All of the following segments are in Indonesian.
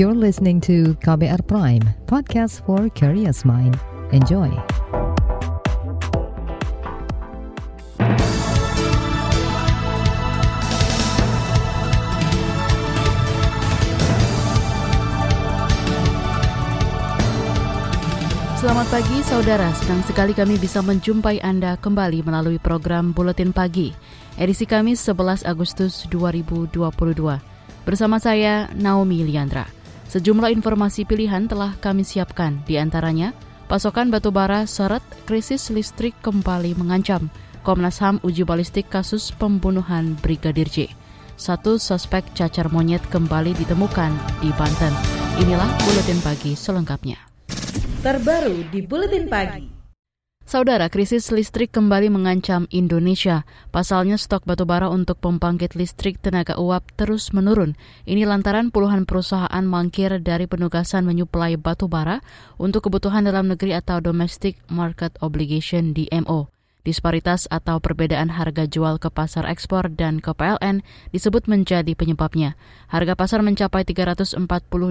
You're listening to KBR Prime, podcast for curious mind. Enjoy. Selamat pagi saudara, senang sekali kami bisa menjumpai Anda kembali melalui program Buletin Pagi, edisi Kamis 11 Agustus 2022. Bersama saya, Naomi Liandra. Sejumlah informasi pilihan telah kami siapkan, di antaranya pasokan batubara seret krisis listrik kembali mengancam, Komnas HAM uji balistik kasus pembunuhan Brigadir J. Satu suspek cacar monyet kembali ditemukan di Banten. Inilah Buletin Pagi selengkapnya terbaru di Buletin Pagi. Saudara, krisis listrik kembali mengancam Indonesia. Pasalnya stok batubara untuk pembangkit listrik tenaga uap terus menurun. Ini lantaran puluhan perusahaan mangkir dari penugasan menyuplai batubara untuk kebutuhan dalam negeri atau Domestic Market Obligation DMO. Disparitas atau perbedaan harga jual ke pasar ekspor dan ke PLN disebut menjadi penyebabnya. Harga pasar mencapai 340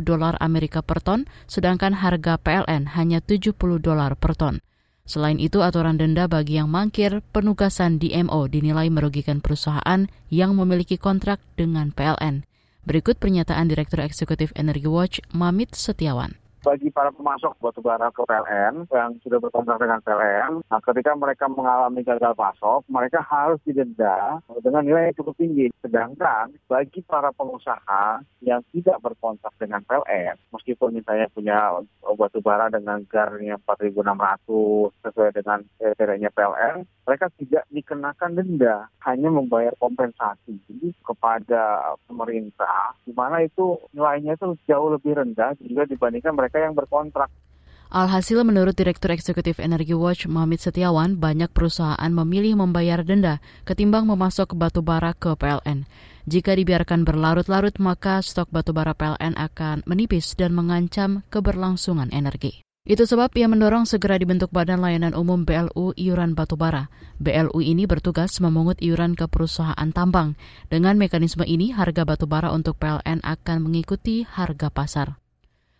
dolar Amerika per ton, sedangkan harga PLN hanya 70 dolar per ton. Selain itu, aturan denda bagi yang mangkir penugasan DMO dinilai merugikan perusahaan yang memiliki kontrak dengan PLN. Berikut pernyataan Direktur Eksekutif Energy Watch, Mamit Setiawan bagi para pemasok batu bara ke PLN yang sudah berkontrak dengan PLN, nah ketika mereka mengalami gagal pasok, mereka harus didenda dengan nilai yang cukup tinggi. Sedangkan bagi para pengusaha yang tidak berkontrak dengan PLN, meskipun misalnya punya batu bara dengan garnya 4.600 sesuai dengan kriteria PLN, mereka tidak dikenakan denda, hanya membayar kompensasi kepada pemerintah, di mana itu nilainya itu jauh lebih rendah juga dibandingkan mereka mereka yang berkontrak. Alhasil menurut Direktur Eksekutif Energy Watch Mamit Setiawan, banyak perusahaan memilih membayar denda ketimbang memasok batu bara ke PLN. Jika dibiarkan berlarut-larut, maka stok batu bara PLN akan menipis dan mengancam keberlangsungan energi. Itu sebab ia mendorong segera dibentuk Badan Layanan Umum BLU Iuran Batubara. BLU ini bertugas memungut iuran ke perusahaan tambang. Dengan mekanisme ini, harga batubara untuk PLN akan mengikuti harga pasar.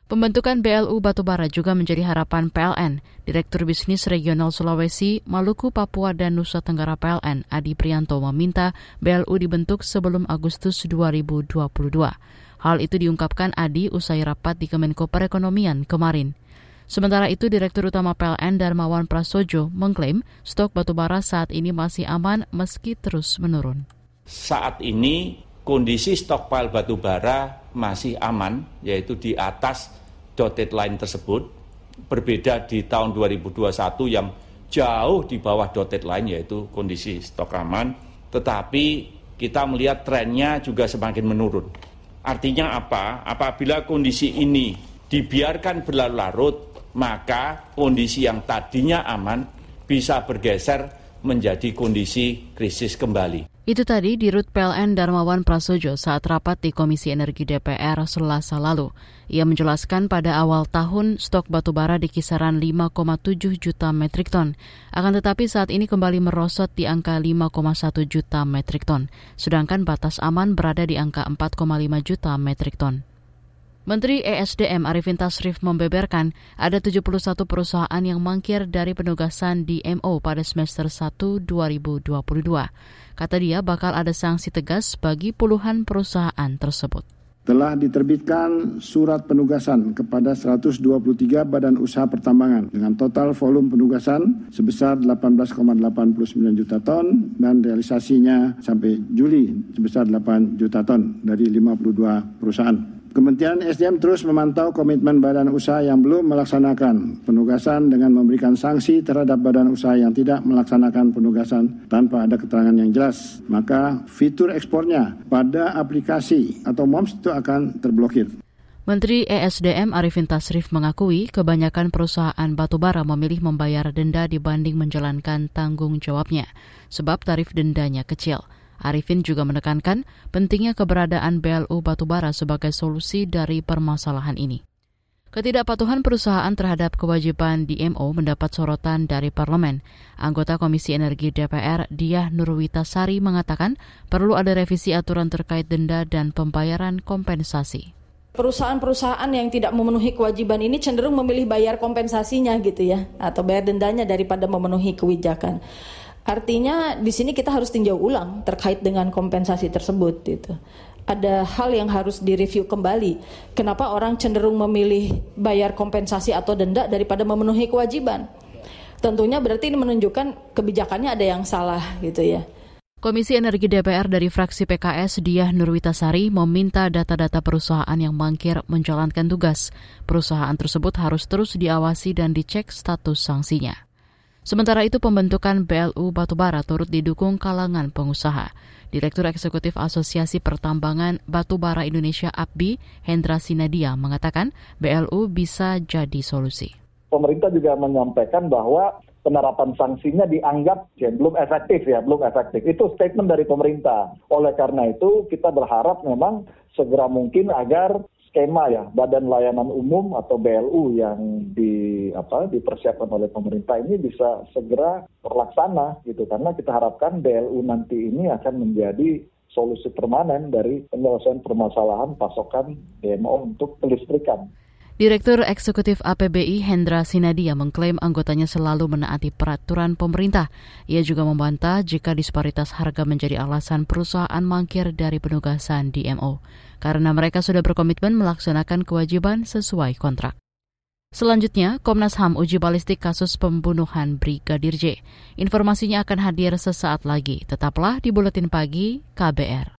Pembentukan BLU Batubara juga menjadi harapan PLN. Direktur Bisnis Regional Sulawesi, Maluku, Papua, dan Nusa Tenggara PLN, Adi Prianto meminta BLU dibentuk sebelum Agustus 2022. Hal itu diungkapkan Adi usai rapat di Kemenko Perekonomian kemarin. Sementara itu, Direktur Utama PLN Darmawan Prasojo mengklaim stok batubara saat ini masih aman meski terus menurun. Saat ini kondisi stokpil batubara masih aman, yaitu di atas dotted line tersebut berbeda di tahun 2021 yang jauh di bawah dotted line yaitu kondisi stok aman tetapi kita melihat trennya juga semakin menurun. Artinya apa? Apabila kondisi ini dibiarkan berlarut-larut, maka kondisi yang tadinya aman bisa bergeser menjadi kondisi krisis kembali. Itu tadi di Rut PLN Darmawan Prasojo saat rapat di Komisi Energi DPR selasa lalu. Ia menjelaskan pada awal tahun stok batubara di kisaran 5,7 juta metrik ton. Akan tetapi saat ini kembali merosot di angka 5,1 juta metrik ton. Sedangkan batas aman berada di angka 4,5 juta metrik ton. Menteri ESDM Arifin Tasrif membeberkan ada 71 perusahaan yang mangkir dari penugasan DMO pada semester 1 2022. Kata dia bakal ada sanksi tegas bagi puluhan perusahaan tersebut telah diterbitkan surat penugasan kepada 123 badan usaha pertambangan dengan total volume penugasan sebesar 18,89 juta ton dan realisasinya sampai Juli sebesar 8 juta ton dari 52 perusahaan. Kementerian SDM terus memantau komitmen badan usaha yang belum melaksanakan penugasan dengan memberikan sanksi terhadap badan usaha yang tidak melaksanakan penugasan tanpa ada keterangan yang jelas. Maka fitur ekspornya pada aplikasi atau MOMS itu akan terblokir. Menteri ESDM Arifin Tasrif mengakui kebanyakan perusahaan batubara memilih membayar denda dibanding menjalankan tanggung jawabnya, sebab tarif dendanya kecil. Arifin juga menekankan pentingnya keberadaan BLU Batubara sebagai solusi dari permasalahan ini. Ketidakpatuhan perusahaan terhadap kewajiban DMO mendapat sorotan dari parlemen. Anggota Komisi Energi DPR Diah Nurwitasari mengatakan perlu ada revisi aturan terkait denda dan pembayaran kompensasi. perusahaan-perusahaan yang tidak memenuhi kewajiban ini cenderung memilih bayar kompensasinya gitu ya atau bayar dendanya daripada memenuhi kebijakan. Artinya di sini kita harus tinjau ulang terkait dengan kompensasi tersebut gitu. Ada hal yang harus direview kembali. Kenapa orang cenderung memilih bayar kompensasi atau denda daripada memenuhi kewajiban? Tentunya berarti ini menunjukkan kebijakannya ada yang salah gitu ya. Komisi Energi DPR dari fraksi PKS Diah Nurwitasari meminta data-data perusahaan yang mangkir menjalankan tugas. Perusahaan tersebut harus terus diawasi dan dicek status sanksinya. Sementara itu pembentukan BLU Batubara turut didukung kalangan pengusaha. Direktur Eksekutif Asosiasi Pertambangan Batubara Indonesia APBI, Hendra Sinadia, mengatakan BLU bisa jadi solusi. Pemerintah juga menyampaikan bahwa penerapan sanksinya dianggap ya, belum efektif ya, belum efektif. Itu statement dari pemerintah. Oleh karena itu kita berharap memang segera mungkin agar skema ya Badan Layanan Umum atau BLU yang di apa dipersiapkan oleh pemerintah ini bisa segera terlaksana gitu karena kita harapkan BLU nanti ini akan menjadi solusi permanen dari penyelesaian permasalahan pasokan DMO untuk kelistrikan. Direktur Eksekutif APBI Hendra Sinadia mengklaim anggotanya selalu menaati peraturan pemerintah. Ia juga membantah jika disparitas harga menjadi alasan perusahaan mangkir dari penugasan DMO, karena mereka sudah berkomitmen melaksanakan kewajiban sesuai kontrak. Selanjutnya, Komnas HAM uji balistik kasus pembunuhan Brigadir J. Informasinya akan hadir sesaat lagi. Tetaplah di Buletin Pagi KBR.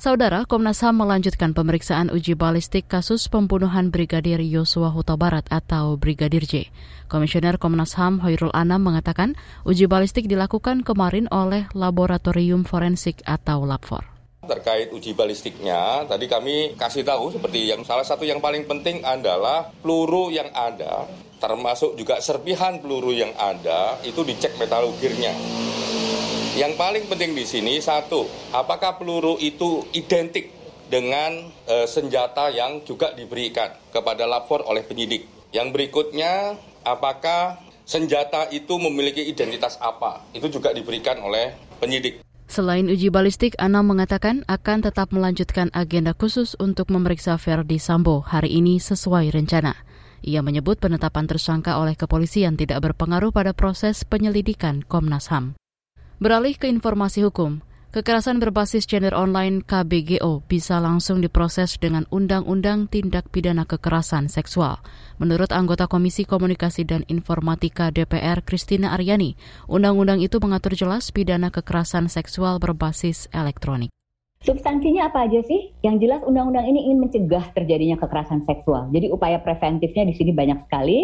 Saudara, Komnas HAM melanjutkan pemeriksaan uji balistik kasus pembunuhan Brigadir Yosua Huta Barat atau Brigadir J. Komisioner Komnas HAM Hoirul Anam mengatakan uji balistik dilakukan kemarin oleh Laboratorium Forensik atau LABFOR. Terkait uji balistiknya, tadi kami kasih tahu seperti yang salah satu yang paling penting adalah peluru yang ada, termasuk juga serpihan peluru yang ada, itu dicek metalurgirnya yang paling penting di sini satu, apakah peluru itu identik dengan e, senjata yang juga diberikan kepada lapor oleh penyidik. Yang berikutnya, apakah senjata itu memiliki identitas apa? Itu juga diberikan oleh penyidik. Selain uji balistik, Anam mengatakan akan tetap melanjutkan agenda khusus untuk memeriksa Verdi Sambo hari ini sesuai rencana. Ia menyebut penetapan tersangka oleh kepolisian tidak berpengaruh pada proses penyelidikan Komnas HAM. Beralih ke informasi hukum, kekerasan berbasis gender online KBGO bisa langsung diproses dengan Undang-Undang Tindak Pidana Kekerasan Seksual. Menurut anggota Komisi Komunikasi dan Informatika DPR Kristina Aryani, undang-undang itu mengatur jelas pidana kekerasan seksual berbasis elektronik. Substansinya apa aja sih? Yang jelas undang-undang ini ingin mencegah terjadinya kekerasan seksual. Jadi upaya preventifnya di sini banyak sekali.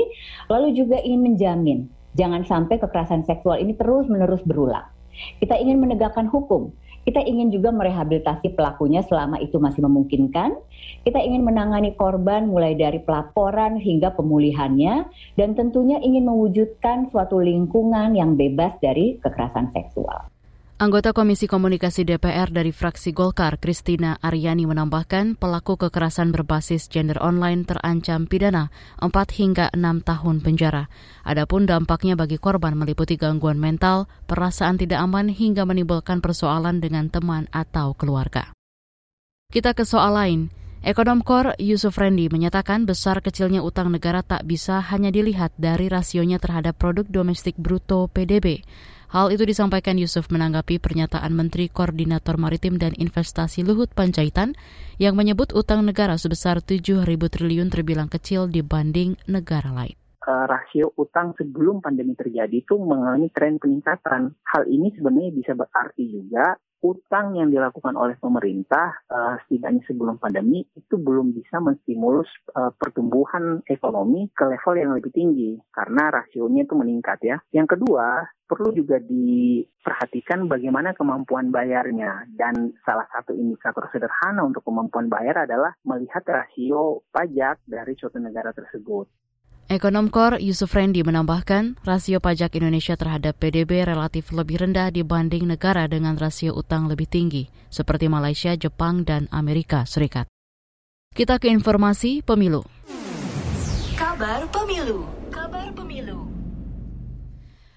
Lalu juga ingin menjamin jangan sampai kekerasan seksual ini terus-menerus berulang. Kita ingin menegakkan hukum. Kita ingin juga merehabilitasi pelakunya selama itu masih memungkinkan. Kita ingin menangani korban mulai dari pelaporan hingga pemulihannya dan tentunya ingin mewujudkan suatu lingkungan yang bebas dari kekerasan seksual. Anggota Komisi Komunikasi DPR dari fraksi Golkar, Kristina Aryani menambahkan pelaku kekerasan berbasis gender online terancam pidana 4 hingga 6 tahun penjara. Adapun dampaknya bagi korban meliputi gangguan mental, perasaan tidak aman hingga menimbulkan persoalan dengan teman atau keluarga. Kita ke soal lain. Ekonom Kor Yusuf Rendi menyatakan besar kecilnya utang negara tak bisa hanya dilihat dari rasionya terhadap produk domestik bruto PDB. Hal itu disampaikan Yusuf menanggapi pernyataan Menteri Koordinator Maritim dan Investasi Luhut Panjaitan yang menyebut utang negara sebesar 7.000 triliun terbilang kecil dibanding negara lain uh, rasio utang sebelum pandemi terjadi itu mengalami tren peningkatan. Hal ini sebenarnya bisa berarti juga utang yang dilakukan oleh pemerintah uh, setidaknya sebelum pandemi itu belum bisa menstimulus uh, pertumbuhan ekonomi ke level yang lebih tinggi karena rasionya itu meningkat ya. Yang kedua, perlu juga diperhatikan bagaimana kemampuan bayarnya dan salah satu indikator sederhana untuk kemampuan bayar adalah melihat rasio pajak dari suatu negara tersebut. Ekonom Kor Yusuf Rendi menambahkan, rasio pajak Indonesia terhadap PDB relatif lebih rendah dibanding negara dengan rasio utang lebih tinggi, seperti Malaysia, Jepang, dan Amerika Serikat. Kita ke informasi pemilu. Kabar pemilu. Kabar pemilu.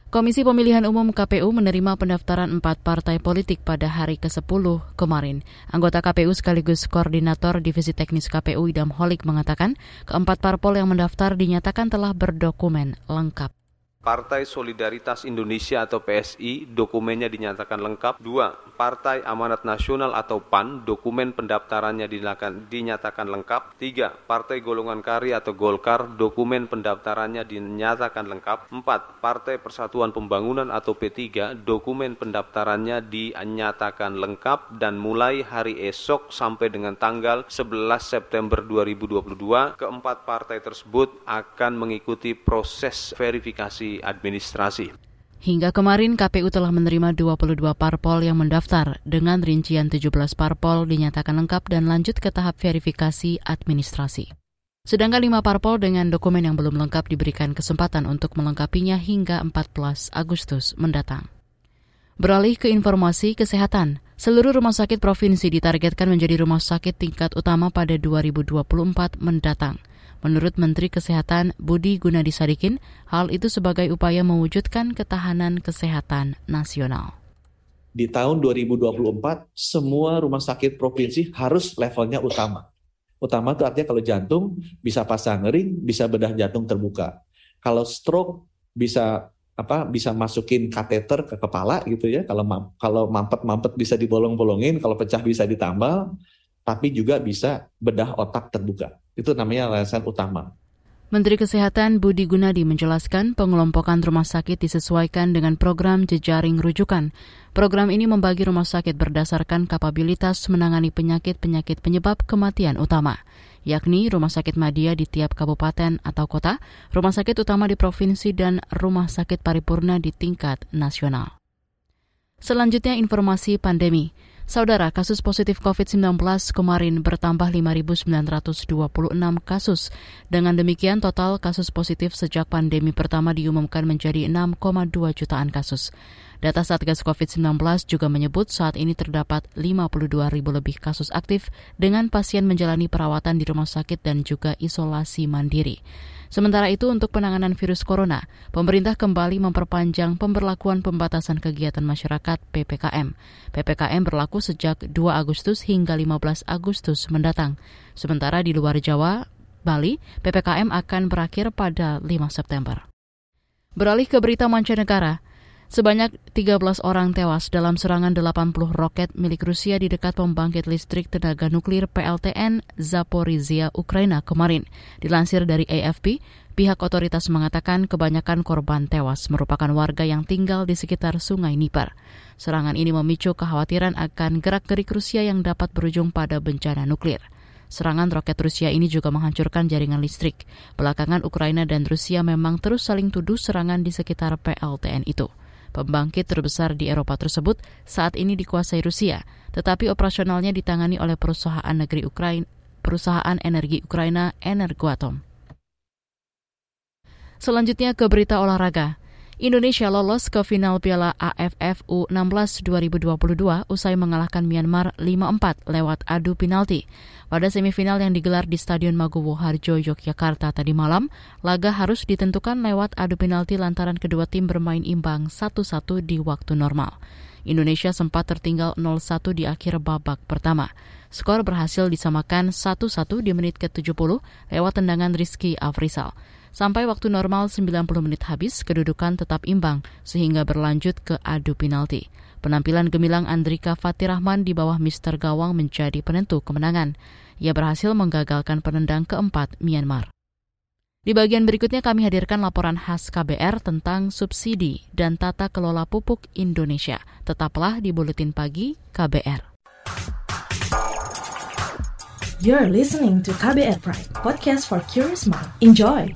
Komisi Pemilihan Umum KPU menerima pendaftaran empat partai politik pada hari ke-10 kemarin. Anggota KPU sekaligus Koordinator Divisi Teknis KPU Idam Holik mengatakan keempat parpol yang mendaftar dinyatakan telah berdokumen lengkap. Partai Solidaritas Indonesia atau PSI dokumennya dinyatakan lengkap. Dua, Partai Amanat Nasional atau PAN dokumen pendaftarannya dinyatakan lengkap. Tiga, Partai Golongan Karya atau Golkar dokumen pendaftarannya dinyatakan lengkap. Empat, Partai Persatuan Pembangunan atau P3 dokumen pendaftarannya dinyatakan lengkap dan mulai hari esok sampai dengan tanggal 11 September 2022 keempat partai tersebut akan mengikuti proses verifikasi administrasi. Hingga kemarin KPU telah menerima 22 parpol yang mendaftar dengan rincian 17 parpol dinyatakan lengkap dan lanjut ke tahap verifikasi administrasi. Sedangkan lima parpol dengan dokumen yang belum lengkap diberikan kesempatan untuk melengkapinya hingga 14 Agustus mendatang. Beralih ke informasi kesehatan, seluruh rumah sakit provinsi ditargetkan menjadi rumah sakit tingkat utama pada 2024 mendatang. Menurut Menteri Kesehatan Budi Gunadi Sadikin, hal itu sebagai upaya mewujudkan ketahanan kesehatan nasional. Di tahun 2024, semua rumah sakit provinsi harus levelnya utama. Utama itu artinya kalau jantung bisa pasang ring, bisa bedah jantung terbuka. Kalau stroke bisa apa bisa masukin kateter ke kepala gitu ya. Kalau kalau mampet-mampet bisa dibolong-bolongin, kalau pecah bisa ditambal, tapi juga bisa bedah otak terbuka. Itu namanya alasan utama. Menteri Kesehatan Budi Gunadi menjelaskan pengelompokan rumah sakit disesuaikan dengan program jejaring rujukan. Program ini membagi rumah sakit berdasarkan kapabilitas menangani penyakit-penyakit penyebab kematian utama, yakni rumah sakit media di tiap kabupaten atau kota, rumah sakit utama di provinsi, dan rumah sakit paripurna di tingkat nasional. Selanjutnya informasi pandemi. Saudara, kasus positif COVID-19 kemarin bertambah 5.926 kasus. Dengan demikian, total kasus positif sejak pandemi pertama diumumkan menjadi 6,2 jutaan kasus. Data Satgas COVID-19 juga menyebut saat ini terdapat 52 ribu lebih kasus aktif dengan pasien menjalani perawatan di rumah sakit dan juga isolasi mandiri. Sementara itu untuk penanganan virus corona, pemerintah kembali memperpanjang pemberlakuan pembatasan kegiatan masyarakat PPKM. PPKM berlaku sejak 2 Agustus hingga 15 Agustus mendatang. Sementara di luar Jawa, Bali, PPKM akan berakhir pada 5 September. Beralih ke berita mancanegara, Sebanyak 13 orang tewas dalam serangan 80 roket milik Rusia di dekat pembangkit listrik tenaga nuklir PLTN Zaporizhia, Ukraina kemarin. Dilansir dari AFP, pihak otoritas mengatakan kebanyakan korban tewas merupakan warga yang tinggal di sekitar Sungai Nipar. Serangan ini memicu kekhawatiran akan gerak-gerik Rusia yang dapat berujung pada bencana nuklir. Serangan roket Rusia ini juga menghancurkan jaringan listrik. Belakangan Ukraina dan Rusia memang terus saling tuduh serangan di sekitar PLTN itu. Pembangkit terbesar di Eropa tersebut saat ini dikuasai Rusia, tetapi operasionalnya ditangani oleh perusahaan negeri Ukraina, perusahaan energi Ukraina Energoatom. Selanjutnya ke berita olahraga. Indonesia lolos ke final Piala AFF U16 2022 usai mengalahkan Myanmar 5-4 lewat adu penalti. Pada semifinal yang digelar di Stadion Maguwo Harjo, Yogyakarta tadi malam, laga harus ditentukan lewat adu penalti lantaran kedua tim bermain imbang 1-1 di waktu normal. Indonesia sempat tertinggal 0-1 di akhir babak pertama. Skor berhasil disamakan 1-1 di menit ke-70 lewat tendangan Rizky Afrisal. Sampai waktu normal 90 menit habis, kedudukan tetap imbang sehingga berlanjut ke adu penalti. Penampilan gemilang Andrika Fatirahman di bawah Mister Gawang menjadi penentu kemenangan. Ia berhasil menggagalkan penendang keempat Myanmar. Di bagian berikutnya kami hadirkan laporan khas KBR tentang subsidi dan tata kelola pupuk Indonesia. Tetaplah di Buletin Pagi KBR. You're listening to KBR Pride, podcast for curious mind. Enjoy!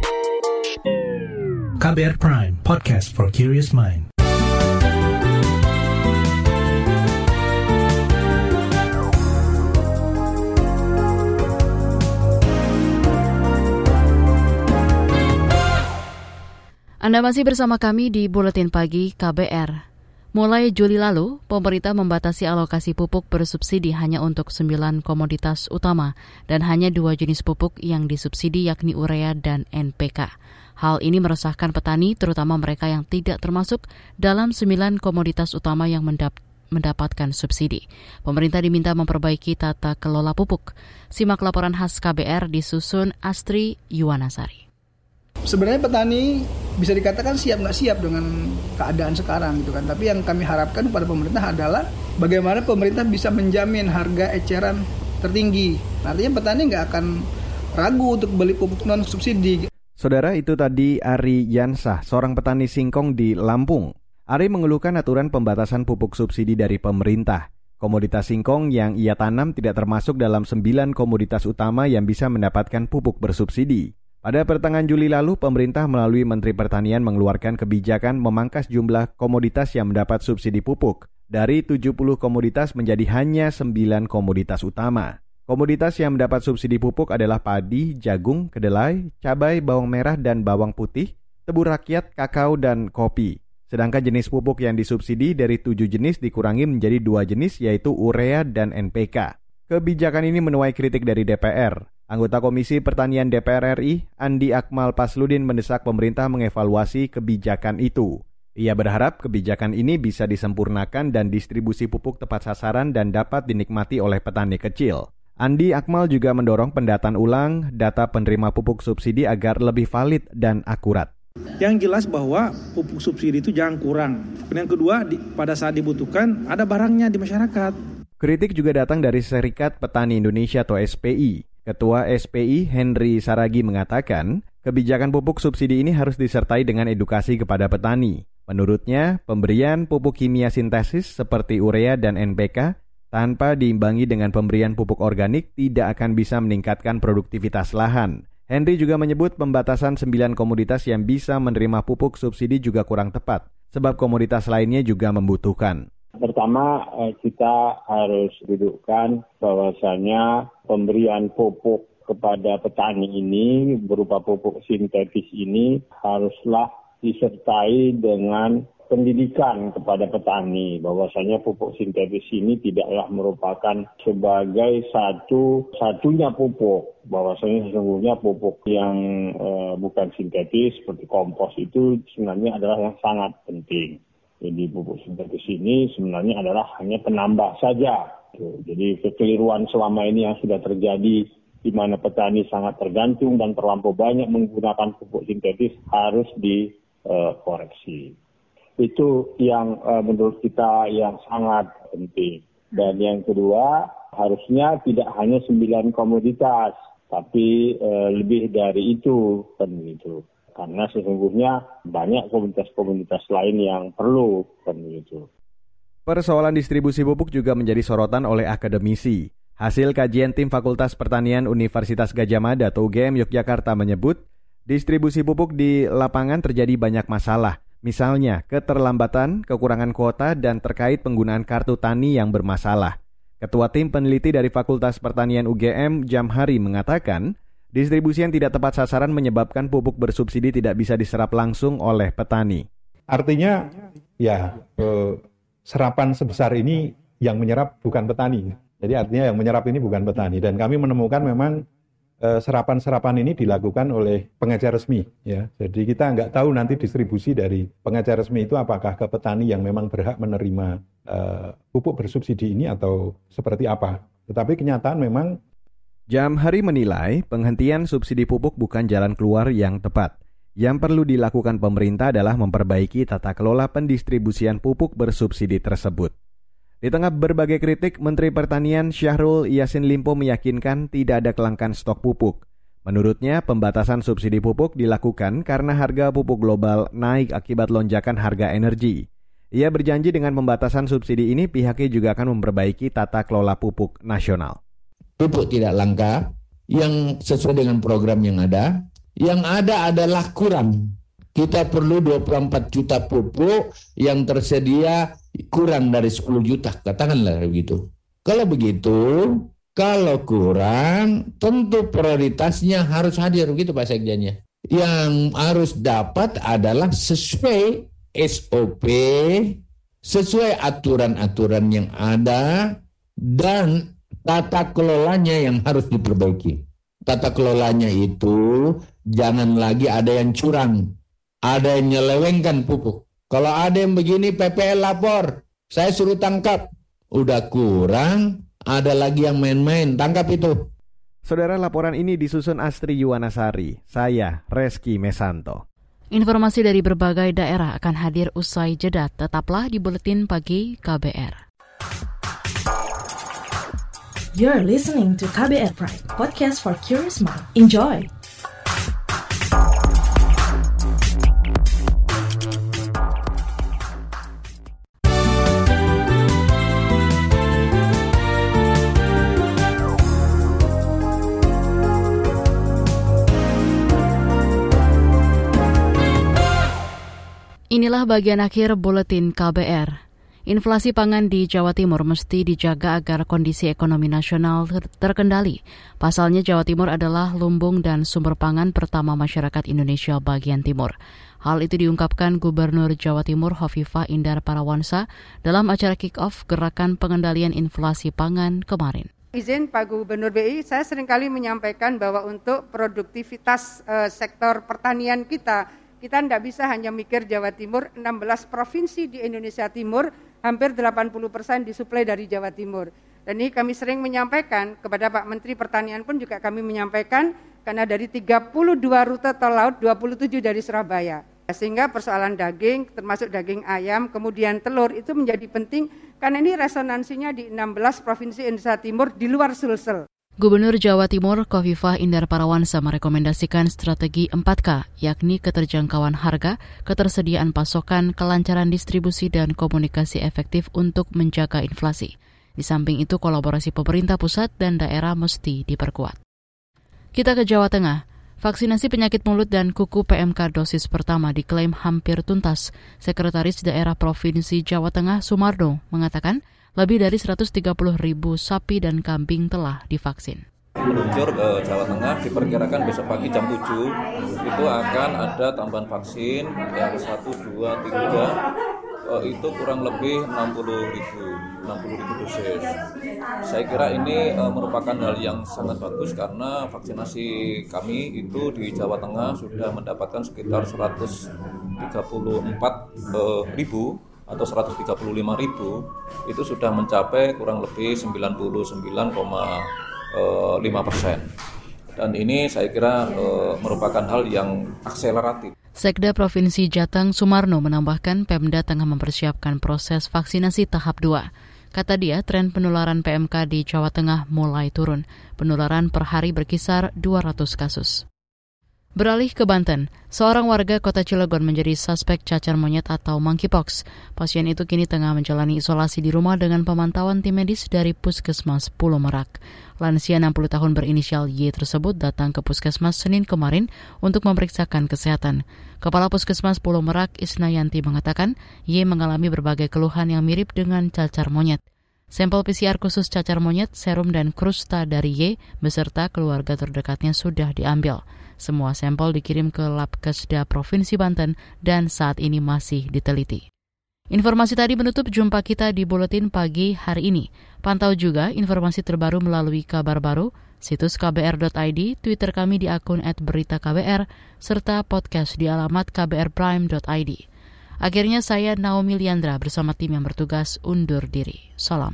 KBR Prime, podcast for curious mind. Anda masih bersama kami di Buletin Pagi KBR. Mulai Juli lalu, pemerintah membatasi alokasi pupuk bersubsidi hanya untuk 9 komoditas utama dan hanya dua jenis pupuk yang disubsidi yakni urea dan NPK. Hal ini meresahkan petani, terutama mereka yang tidak termasuk dalam 9 komoditas utama yang mendap mendapatkan subsidi. Pemerintah diminta memperbaiki tata kelola pupuk. Simak laporan khas KBR disusun Astri Yuwanasari. Sebenarnya petani bisa dikatakan siap nggak siap dengan keadaan sekarang gitu kan. Tapi yang kami harapkan kepada pemerintah adalah bagaimana pemerintah bisa menjamin harga eceran tertinggi. Artinya petani nggak akan ragu untuk beli pupuk non subsidi. Saudara itu tadi Ari Yansah, seorang petani singkong di Lampung. Ari mengeluhkan aturan pembatasan pupuk subsidi dari pemerintah. Komoditas singkong yang ia tanam tidak termasuk dalam sembilan komoditas utama yang bisa mendapatkan pupuk bersubsidi. Pada pertengahan Juli lalu, pemerintah melalui Menteri Pertanian mengeluarkan kebijakan memangkas jumlah komoditas yang mendapat subsidi pupuk dari 70 komoditas menjadi hanya 9 komoditas utama. Komoditas yang mendapat subsidi pupuk adalah padi, jagung, kedelai, cabai, bawang merah, dan bawang putih, tebu rakyat, kakao, dan kopi. Sedangkan jenis pupuk yang disubsidi dari tujuh jenis dikurangi menjadi dua jenis yaitu urea dan NPK. Kebijakan ini menuai kritik dari DPR. Anggota Komisi Pertanian DPR RI, Andi Akmal Pasludin mendesak pemerintah mengevaluasi kebijakan itu. Ia berharap kebijakan ini bisa disempurnakan dan distribusi pupuk tepat sasaran dan dapat dinikmati oleh petani kecil. Andi Akmal juga mendorong pendataan ulang data penerima pupuk subsidi agar lebih valid dan akurat. Yang jelas bahwa pupuk subsidi itu jangan kurang. Yang kedua, di, pada saat dibutuhkan ada barangnya di masyarakat. Kritik juga datang dari Serikat Petani Indonesia atau SPI. Ketua SPI Henry Saragi mengatakan, kebijakan pupuk subsidi ini harus disertai dengan edukasi kepada petani. Menurutnya, pemberian pupuk kimia sintesis seperti urea dan NPK tanpa diimbangi dengan pemberian pupuk organik tidak akan bisa meningkatkan produktivitas lahan. Henry juga menyebut pembatasan 9 komoditas yang bisa menerima pupuk subsidi juga kurang tepat, sebab komoditas lainnya juga membutuhkan. Pertama, kita harus dudukkan bahwasanya pemberian pupuk kepada petani ini berupa pupuk sintetis ini haruslah disertai dengan pendidikan kepada petani bahwasanya pupuk sintetis ini tidaklah merupakan sebagai satu satunya pupuk bahwasanya sesungguhnya pupuk yang eh, bukan sintetis seperti kompos itu sebenarnya adalah yang sangat penting. Jadi pupuk sintetis ini sebenarnya adalah hanya penambah saja. Jadi kekeliruan selama ini yang sudah terjadi di mana petani sangat tergantung dan terlampau banyak menggunakan pupuk sintetis harus dikoreksi. Itu yang uh, menurut kita yang sangat penting. Dan yang kedua, harusnya tidak hanya sembilan komoditas, tapi uh, lebih dari itu kan gitu karena sesungguhnya banyak komunitas-komunitas lain yang perlu kan begitu. Persoalan distribusi pupuk juga menjadi sorotan oleh akademisi. Hasil kajian tim Fakultas Pertanian Universitas Gajah Mada atau UGM Yogyakarta menyebut, Distribusi pupuk di lapangan terjadi banyak masalah, misalnya keterlambatan, kekurangan kuota, dan terkait penggunaan kartu tani yang bermasalah. Ketua tim peneliti dari Fakultas Pertanian UGM, Jamhari, mengatakan, distribusi yang tidak tepat sasaran menyebabkan pupuk bersubsidi tidak bisa diserap langsung oleh petani. Artinya, ya, eh, serapan sebesar ini yang menyerap bukan petani. Jadi artinya yang menyerap ini bukan petani dan kami menemukan memang serapan-serapan ini dilakukan oleh pengecer resmi ya. Jadi kita nggak tahu nanti distribusi dari pengecer resmi itu apakah ke petani yang memang berhak menerima uh, pupuk bersubsidi ini atau seperti apa. Tetapi kenyataan memang Jam Hari menilai penghentian subsidi pupuk bukan jalan keluar yang tepat. Yang perlu dilakukan pemerintah adalah memperbaiki tata kelola pendistribusian pupuk bersubsidi tersebut. Di tengah berbagai kritik, Menteri Pertanian Syahrul Yasin Limpo meyakinkan tidak ada kelangkaan stok pupuk. Menurutnya, pembatasan subsidi pupuk dilakukan karena harga pupuk global naik akibat lonjakan harga energi. Ia berjanji dengan pembatasan subsidi ini pihaknya juga akan memperbaiki tata kelola pupuk nasional. Pupuk tidak langka, yang sesuai dengan program yang ada. Yang ada adalah kurang kita perlu 24 juta pupuk yang tersedia kurang dari 10 juta, katakanlah begitu. Kalau begitu, kalau kurang, tentu prioritasnya harus hadir, begitu Pak Sekjennya. Yang harus dapat adalah sesuai SOP, sesuai aturan-aturan yang ada, dan tata kelolanya yang harus diperbaiki. Tata kelolanya itu jangan lagi ada yang curang, ada yang nyelewengkan pupuk. Kalau ada yang begini PPL lapor, saya suruh tangkap. Udah kurang, ada lagi yang main-main, tangkap itu. Saudara laporan ini disusun Astri Yuwanasari, saya Reski Mesanto. Informasi dari berbagai daerah akan hadir usai jeda. Tetaplah di Buletin Pagi KBR. You're listening to KBR Pride, podcast for curious mind. Enjoy! Inilah bagian akhir buletin KBR. Inflasi pangan di Jawa Timur mesti dijaga agar kondisi ekonomi nasional terkendali. Pasalnya Jawa Timur adalah lumbung dan sumber pangan pertama masyarakat Indonesia bagian timur. Hal itu diungkapkan Gubernur Jawa Timur Hovifa Indar Parawansa dalam acara kick-off Gerakan Pengendalian Inflasi Pangan kemarin. Izin Pak Gubernur BI, saya sering kali menyampaikan bahwa untuk produktivitas uh, sektor pertanian kita kita tidak bisa hanya mikir Jawa Timur, 16 provinsi di Indonesia Timur, hampir 80 persen disuplai dari Jawa Timur. Dan ini kami sering menyampaikan kepada Pak Menteri Pertanian pun juga kami menyampaikan karena dari 32 rute tol laut, 27 dari Surabaya. Sehingga persoalan daging, termasuk daging ayam, kemudian telur itu menjadi penting karena ini resonansinya di 16 provinsi Indonesia Timur di luar Sulsel. Gubernur Jawa Timur Kofifah Indar Parawansa merekomendasikan strategi 4K, yakni keterjangkauan harga, ketersediaan pasokan, kelancaran distribusi, dan komunikasi efektif untuk menjaga inflasi. Di samping itu, kolaborasi pemerintah pusat dan daerah mesti diperkuat. Kita ke Jawa Tengah. Vaksinasi penyakit mulut dan kuku PMK dosis pertama diklaim hampir tuntas. Sekretaris Daerah Provinsi Jawa Tengah Sumardo mengatakan lebih dari 130 ribu sapi dan kambing telah divaksin. Meluncur ke Jawa Tengah diperkirakan besok pagi jam 7 itu akan ada tambahan vaksin yang 1, 2, 3 itu kurang lebih 60 ribu 60 ribu dosis. Saya kira ini uh, merupakan hal yang sangat bagus karena vaksinasi kami itu di Jawa Tengah sudah mendapatkan sekitar 134 uh, ribu atau 135 ribu itu sudah mencapai kurang lebih 99,5 eh, persen. Dan ini saya kira e, merupakan hal yang akseleratif. Sekda Provinsi Jateng Sumarno menambahkan Pemda tengah mempersiapkan proses vaksinasi tahap 2. Kata dia, tren penularan PMK di Jawa Tengah mulai turun. Penularan per hari berkisar 200 kasus. Beralih ke Banten, seorang warga kota Cilegon menjadi suspek cacar monyet atau monkeypox. Pasien itu kini tengah menjalani isolasi di rumah dengan pemantauan tim medis dari Puskesmas Pulau Merak. Lansia 60 tahun berinisial Y tersebut datang ke Puskesmas Senin kemarin untuk memeriksakan kesehatan. Kepala Puskesmas Pulau Merak Isnayanti mengatakan Y mengalami berbagai keluhan yang mirip dengan cacar monyet. Sampel PCR khusus cacar monyet, serum dan krusta dari Y beserta keluarga terdekatnya sudah diambil. Semua sampel dikirim ke Labkesda Provinsi Banten dan saat ini masih diteliti. Informasi tadi menutup jumpa kita di Buletin Pagi hari ini. Pantau juga informasi terbaru melalui kabar baru, situs kbr.id, Twitter kami di akun @beritaKBR, serta podcast di alamat kbrprime.id. Akhirnya saya Naomi Liandra bersama tim yang bertugas undur diri. Salam.